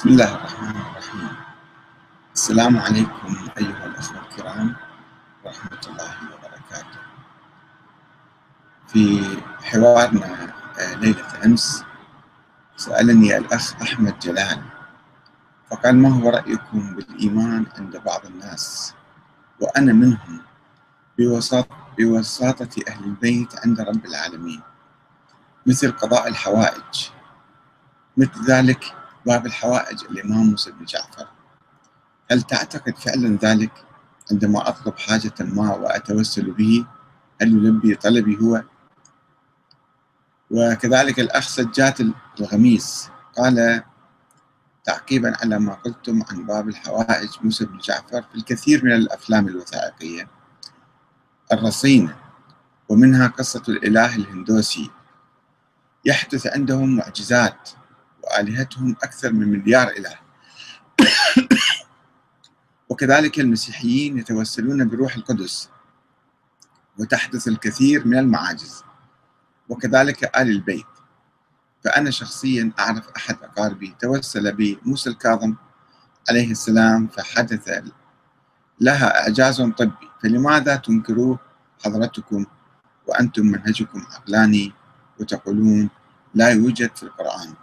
بسم الله الرحمن الرحيم. السلام عليكم أيها الأخوة الكرام ورحمة الله وبركاته. في حوارنا آه، ليلة أمس سألني الأخ أحمد جلال فقال ما هو رأيكم بالإيمان عند بعض الناس؟ وأنا منهم بوساطة, بوساطة أهل البيت عند رب العالمين مثل قضاء الحوائج مثل ذلك باب الحوائج الإمام موسى بن جعفر هل تعتقد فعلا ذلك عندما أطلب حاجة ما وأتوسل به؟ هل يلبي طلبي هو؟ وكذلك الأخ سجات الغميس قال تعقيبا على ما قلتم عن باب الحوائج موسى بن جعفر في الكثير من الأفلام الوثائقية. الرصينة ومنها قصة الإله الهندوسي. يحدث عندهم معجزات وآلهتهم أكثر من مليار إله. وكذلك المسيحيين يتوسلون بروح القدس وتحدث الكثير من المعاجز. وكذلك آل البيت. فأنا شخصيا أعرف أحد أقاربي توسل بموسى الكاظم عليه السلام فحدث لها إعجاز طبي. فلماذا تنكروه حضرتكم وأنتم منهجكم عقلاني وتقولون لا يوجد في القرآن؟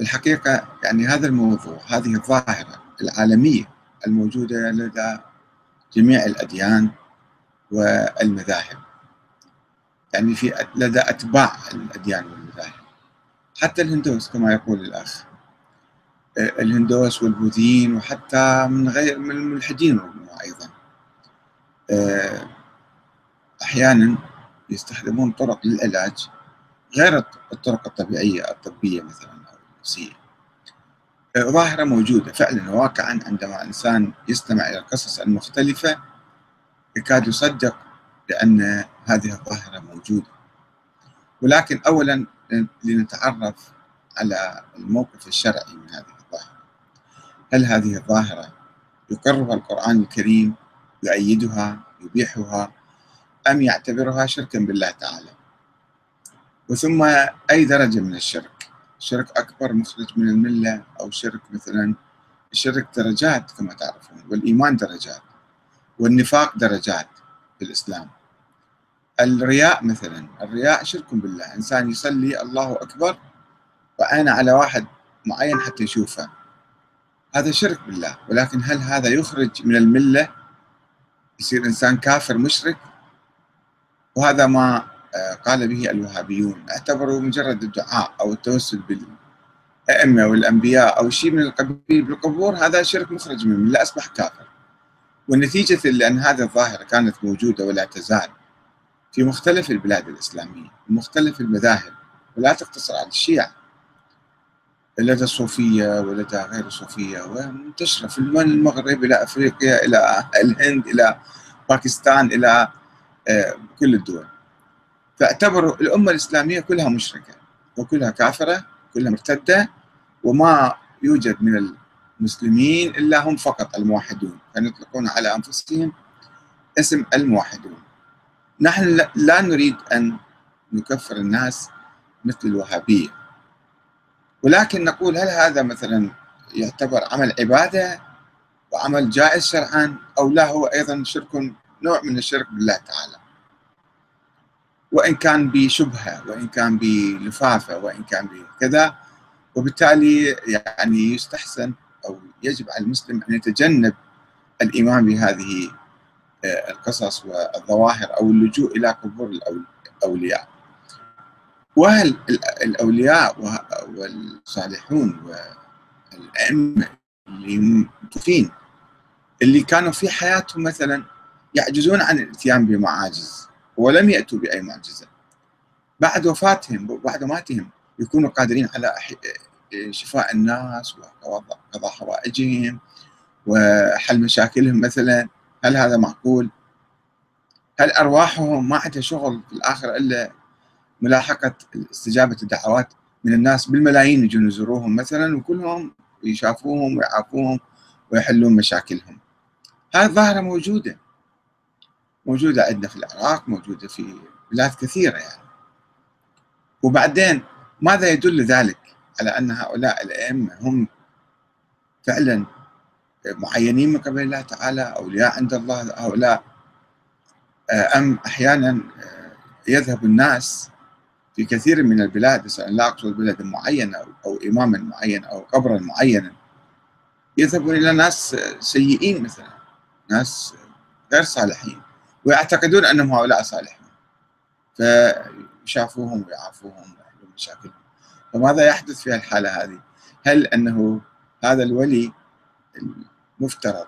الحقيقة يعني هذا الموضوع هذه الظاهرة العالمية الموجودة لدى جميع الأديان والمذاهب. يعني في لدى أتباع الأديان والمذاهب. حتى الهندوس كما يقول الأخ. الهندوس والبوذيين وحتى من غير من الملحدين أيضا أحيانا يستخدمون طرق للعلاج غير الطرق الطبيعية الطبية مثلا. النفسية ظاهرة موجودة فعلا واقعا عندما الإنسان يستمع إلى القصص المختلفة يكاد يصدق بأن هذه الظاهرة موجودة. ولكن أولا لنتعرف على الموقف الشرعي من هذه الظاهرة. هل هذه الظاهرة يقرها القرآن الكريم يؤيدها يبيحها أم يعتبرها شركا بالله تعالى؟ وثم أي درجة من الشرك؟ شرك أكبر مخرج من الملة أو شرك مثلا الشرك درجات كما تعرفون والإيمان درجات والنفاق درجات في الإسلام. الرياء مثلا الرياء شرك بالله إنسان يصلي الله أكبر وعين على واحد معين حتى يشوفه. هذا شرك بالله ولكن هل هذا يخرج من الملة؟ يصير إنسان كافر مشرك؟ وهذا ما قال به الوهابيون اعتبروا مجرد الدعاء أو التوسل بالأئمة والأنبياء أو شيء من القبيل بالقبور هذا شرك مخرج من الملة أصبح كافر. والنتيجة لأن هذه الظاهرة كانت موجودة ولا تزال في مختلف البلاد الإسلامية ومختلف المذاهب ولا تقتصر على الشيعة. لدى الصوفية ولدى غير الصوفية ومنتشرة في المغرب إلى أفريقيا إلى الهند إلى باكستان إلى كل الدول. فاعتبروا الأمة الإسلامية كلها مشركة وكلها كافرة كلها مرتدة وما يوجد من المسلمين إلا هم فقط الموحدون فيطلقون على أنفسهم اسم الموحدون. نحن لا نريد أن نكفر الناس مثل الوهابية. ولكن نقول هل هذا مثلا يعتبر عمل عبادة وعمل جائز شرعا أو لا هو أيضا شرك نوع من الشرك بالله تعالى. وإن كان بشبهة وإن كان بلفافة وإن كان بكذا وبالتالي يعني يستحسن أو يجب على المسلم أن يتجنب الإيمان بهذه القصص والظواهر أو اللجوء إلى قبور الأولياء. وهل الأولياء والصالحون والأئمة اللي اللي كانوا في حياتهم مثلا يعجزون عن الإتيان بمعاجز؟ ولم يأتوا بأي معجزة. بعد وفاتهم وبعد ماتهم يكونوا قادرين على شفاء الناس وقضاء حوائجهم وحل مشاكلهم. مثلا هل هذا معقول؟ هل أرواحهم ما عندها شغل في الآخرة إلا ملاحقة استجابة الدعوات من الناس بالملايين يجون يزوروهم مثلا وكلهم يشافوهم ويعافوهم ويحلون مشاكلهم؟ هذه ظاهرة موجودة. موجودة عندنا في العراق موجودة في بلاد كثيرة يعني. وبعدين ماذا يدل ذلك على أن هؤلاء الأئمة هم فعلا معينين من قبل الله تعالى أولياء عند الله؟ هؤلاء أم أحيانا يذهب الناس في كثير من البلاد لا أقصد بلد معين أو إماما معين أو قبرا معينا يذهبون إلى ناس سيئين مثلا ناس غير صالحين. ويعتقدون أنهم هؤلاء صالحون. فيشافوهم ويعافوهم ويحلون مشاكلهم. فماذا يحدث في الحالة هذه؟ هل أنه هذا الولي المفترض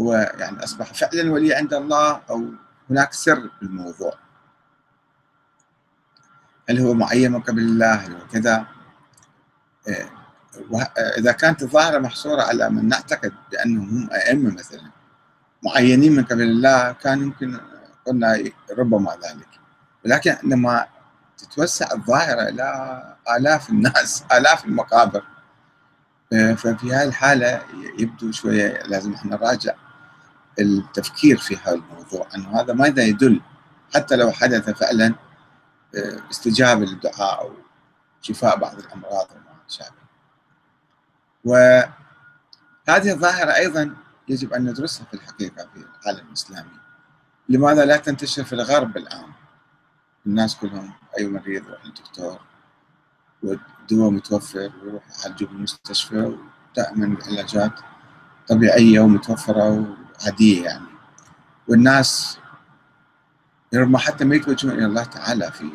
هو يعني أصبح فعلا ولي عند الله أو هناك سر بالموضوع؟ هل هو معين من قبل الله؟ هل هو كذا؟ إيه، إذا كانت الظاهرة محصورة على من نعتقد بأنهم هم أئمة مثلا معينين من قبل الله كان يمكن قلنا ربما ذلك. ولكن عندما تتوسع الظاهرة إلى آلاف الناس آلاف المقابر إيه، ففي هذه الحالة يبدو شوية لازم إحنا نراجع التفكير في هذا الموضوع أنه هذا ماذا يدل؟ حتى لو حدث فعلا استجابة للدعاء أو شفاء بعض الأمراض وما شابه وهذه الظاهرة أيضا يجب أن ندرسها في الحقيقة في العالم الإسلامي. لماذا لا تنتشر في الغرب الآن؟ الناس كلهم أي مريض يروح للدكتور والدواء متوفر ويروح يعالجه بالمستشفى ودائما العلاجات طبيعية ومتوفرة وعادية يعني. والناس ربما حتى ما يتوجهون إلى الله تعالى في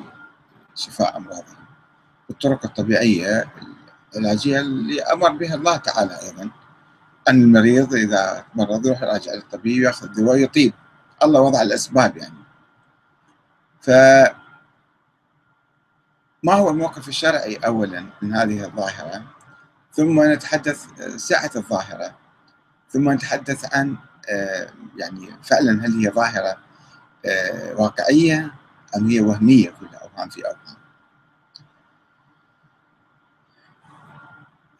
شفاء أمراضهم. بالطرق الطبيعية العلاجية اللي أمر بها الله تعالى أيضا. أن المريض إذا مرض يروح يراجع للطبيب ياخذ دواء يطيب الله وضع الأسباب يعني. ف ما هو الموقف الشرعي أولا من هذه الظاهرة؟ ثم نتحدث سعة الظاهرة. ثم نتحدث عن آه، يعني فعلا هل هي ظاهرة آه، واقعية أم هي وهمية كلها أوهام في أوهام؟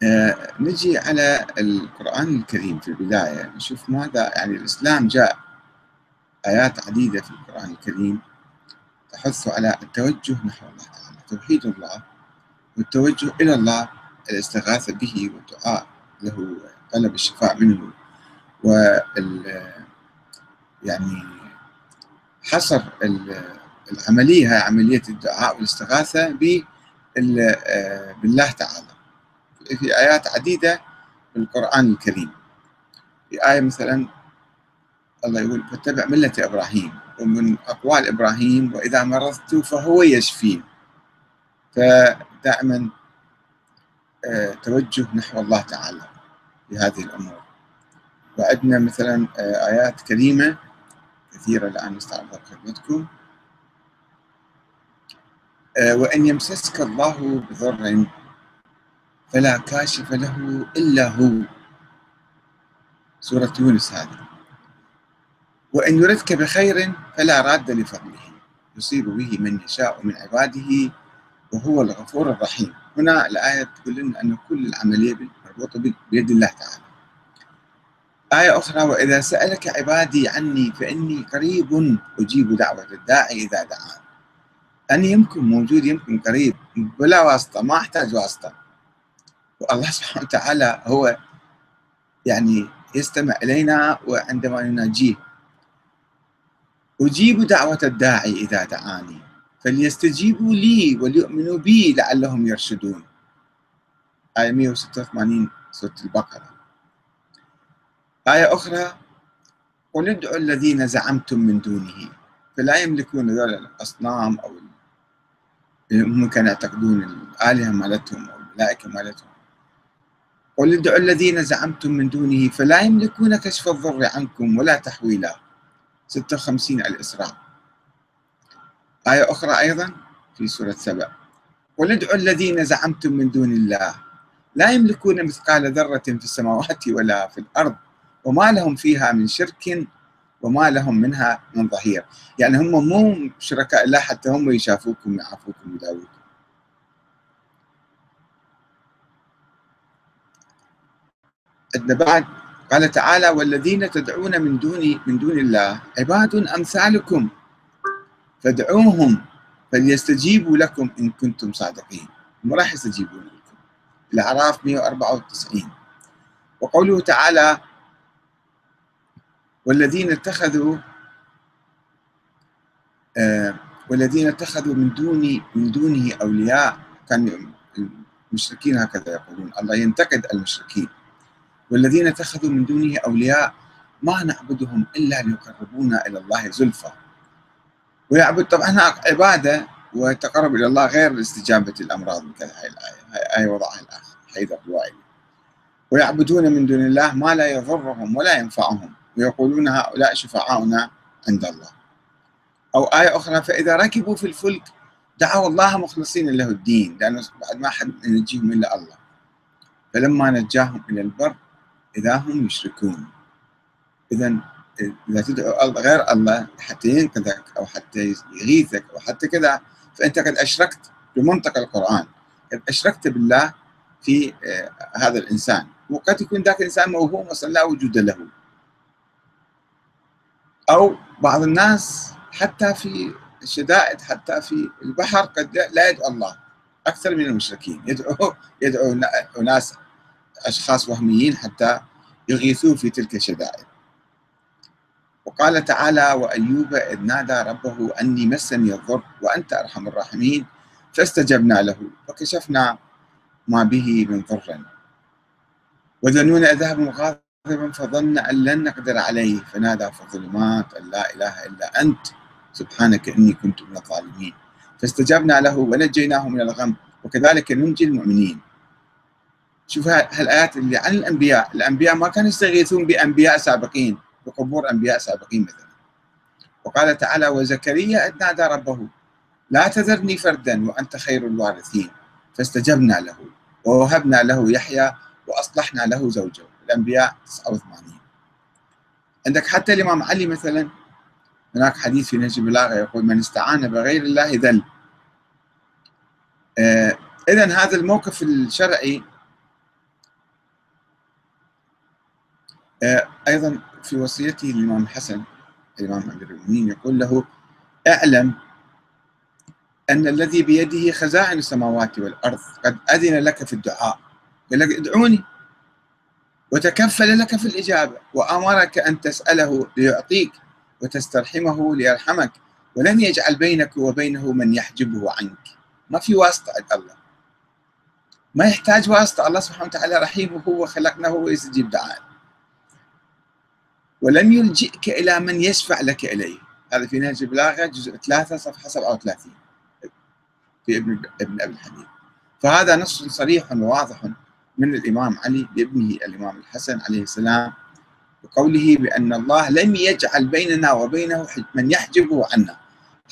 آه، نجي على القرآن الكريم في البداية. نشوف ماذا يعني الإسلام جاء آيات عديدة في القرآن الكريم تحث على التوجه نحو الله تعالى توحيد الله والتوجه إلى الله الاستغاثة به والدعاء له طلب الشفاء منه وال يعني حصر العملية هي عملية الدعاء والاستغاثة آه، بالله تعالى. في آيات عديدة في القرآن الكريم. في آية مثلا الله يقول فاتبع ملة إبراهيم ومن أقوال إبراهيم وإذا مرضت فهو يشفين. فدائما آه، توجه نحو الله تعالى في هذه الأمور. وعندنا مثلا آه، آيات كريمة كثيرة الآن نستعرضها بخدمتكم. آه، وأن يمسسك الله بضر فلا كاشف له إلا هو. سورة يونس هذه. وإن يردك بخير فلا راد لفضله. يصيب به من يشاء من عباده وهو الغفور الرحيم. هنا الآية تقول لنا أن كل العملية مربوطة بيد الله تعالى. آية أخرى وإذا سألك عبادي عني فإني قريب أجيب دعوة الداعي إذا دعان. أن يمكن موجود يمكن قريب بلا واسطة ما أحتاج واسطة. والله سبحانه وتعالى هو يعني يستمع إلينا وعندما نناجيه. أجيب دعوة الداعي إذا دعاني. فليستجيبوا لي وليؤمنوا بي لعلهم يرشدون. آية 186 سورة البقرة. آية أخرى قل ادعوا الذين زعمتم من دونه. فلا يملكون ذول الأصنام أو هم كانوا يعتقدون الآلهة مالتهم أو الملائكة مالتهم. قل ادعوا الذين زعمتم من دونه فلا يملكون كشف الضر عنكم ولا تحويلا. 56 الإسراء. آية أخرى أيضا في سورة سبع قل ادعوا الذين زعمتم من دون الله. لا يملكون مثقال ذرة في السماوات ولا في الأرض وما لهم فيها من شرك وما لهم منها من ظهير. يعني هم مو شركاء الله حتى هم يشافوكم ويعافوكم ويداووكم عندنا بعد. قال تعالى والذين تدعون من دون من دون الله عباد أمثالكم. فادعوهم فليستجيبوا لكم إن كنتم صادقين. ما راح يستجيبون لكم. الأعراف 194 وقوله تعالى والذين اتخذوا آه والذين اتخذوا من دون من دونه أولياء. كان المشركين هكذا يقولون. الله ينتقد المشركين. والذين اتخذوا من دونه أولياء ما نعبدهم إلا ليقربونا إلى الله زلفى. ويعبد طبعا عبادة وتقرب إلى الله غير استجابه الأمراض كذا هاي الآية. هاي وضعها الاخ حيدر الوائلي ويعبدون من دون الله ما لا يضرهم ولا ينفعهم. ويقولون هؤلاء شفعاؤنا عند الله. أو آية أخرى فإذا ركبوا في الفلك دعوا الله مخلصين له الدين. لأنه بعد ما حد ينجيهم إلا الله. فلما نجاهم إلى البر إذا هم يشركون إذا إذا تدعو غير الله حتى ينقذك أو حتى يغيثك أو حتى كذا فأنت قد أشركت بمنطق القرآن. قد أشركت بالله في آه، هذا الإنسان. وقد يكون ذاك الإنسان موهوم أصلا لا وجود له. أو بعض الناس حتى في الشدائد حتى في البحر قد لا يدعو الله. أكثر من المشركين. يدعو يدعو ناس أشخاص وهميين حتى يغيثوه في تلك الشدائد. وقال تعالى وأيوب إذ نادى ربه أني مسني الضر وأنت أرحم الراحمين فاستجبنا له فكشفنا ما به من ضر وذنون ذهب مغاضبا فظن أن لن نقدر عليه فنادى في الظلمات أن لا إله إلا أنت سبحانك إني كنت من الظالمين. فاستجبنا له ونجيناه من الغم وكذلك ننجي المؤمنين. شوف هالآيات اللي عن الأنبياء. الأنبياء ما كانوا يستغيثون بأنبياء سابقين بقبور أنبياء سابقين مثلا. وقال تعالى وزكريا إذ نادى ربه لا تذرني فردا وأنت خير الوارثين فاستجبنا له ووهبنا له يحيى وأصلحنا له زوجه. الأنبياء 89 عندك حتى الإمام علي مثلا هناك حديث في نهج البلاغة يقول من استعان بغير الله ذل. آه إذا هذا الموقف الشرعي أيضا في وصيته للإمام الحسن الإمام أمير المؤمنين يقول له أعلم أن الذي بيده خزائن السماوات والأرض قد أذن لك في الدعاء قال لك ادعوني وتكفل لك في الإجابة وأمرك أن تسأله ليعطيك وتسترحمه ليرحمك ولم يجعل بينك وبينه من يحجبه عنك. ما في واسطة عند الله. ما يحتاج واسطة. الله سبحانه وتعالى رحيم وهو خلقنا هو يستجيب دعائك ولم يلجئك إلى من يشفع لك إليه. هذا في نهج البلاغة جزء 3 صفحة 37 في ابن ابن أبي الحديث فهذا نص صريح وواضح من الإمام علي لابنه الإمام الحسن عليه السلام بقوله بأن الله لم يجعل بيننا وبينه من يحجبه عنا.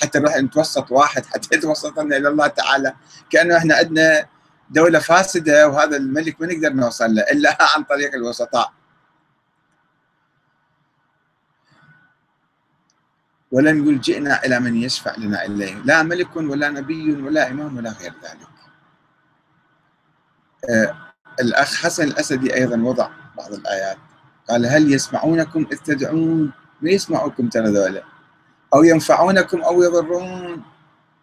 حتى نروح نتوسط واحد حتى يتوسطنا إلى الله تعالى كأنه إحنا عندنا دولة فاسدة وهذا الملك ما نقدر نوصل له إلا عن طريق الوسطاء. ولم يلجئنا إلى من يشفع لنا إليه لا ملك ولا نبي ولا إمام ولا غير ذلك. آه الأخ حسن الأسدي أيضا وضع بعض الآيات قال هل يسمعونكم إذ تدعون؟ ما يسمعوكم ترى ذولا؟ أو ينفعونكم أو يضرون؟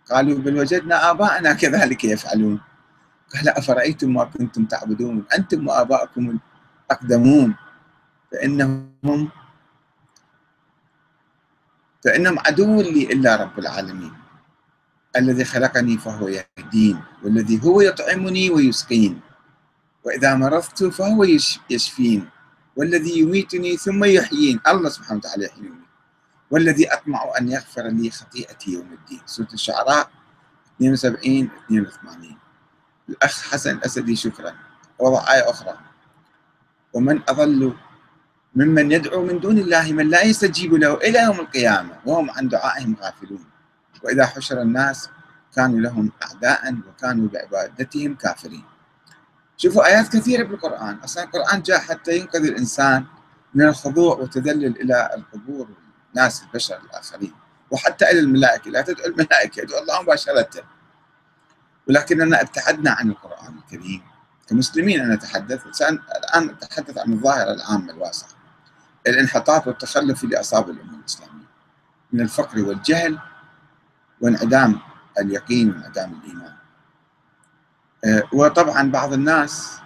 قالوا بل وجدنا آباءنا كذلك يفعلون. قال أفرأيتم ما كنتم تعبدون؟ أنتم وآباءكم الأقدمون. فإنهم فإنهم عدو لي إلا رب العالمين. الذي خلقني فهو يهدين والذي هو يطعمني ويسقين. وإذا مرضت فهو يشفين. والذي يميتني ثم يحيين. الله سبحانه وتعالى يحييني. والذي أطمع أن يغفر لي خطيئتي يوم الدين. سورة الشعراء 72 82 الأخ حسن الأسدي شكرا. وضع آية أخرى. ومن أضل ممن يدعو من دون الله من لا يستجيب له إلى يوم القيامة وهم عن دعائهم غافلون. وإذا حشر الناس كانوا لهم أعداء وكانوا بعبادتهم كافرين. شوفوا آيات كثيرة بالقرآن. أصلا القرآن جاء حتى ينقذ الإنسان من الخضوع والتذلل إلى القبور والناس البشر الآخرين وحتى إلى الملائكة. لا تدعو الملائكة يدعو الله مباشرة. ولكننا ابتعدنا عن القرآن الكريم. كمسلمين أنا أتحدث الآن أتحدث عن الظاهرة العامة الواسعة. الانحطاط والتخلف اللي أصاب الأمة الإسلامية من الفقر والجهل وانعدام اليقين وانعدام الإيمان. آه، وطبعا بعض الناس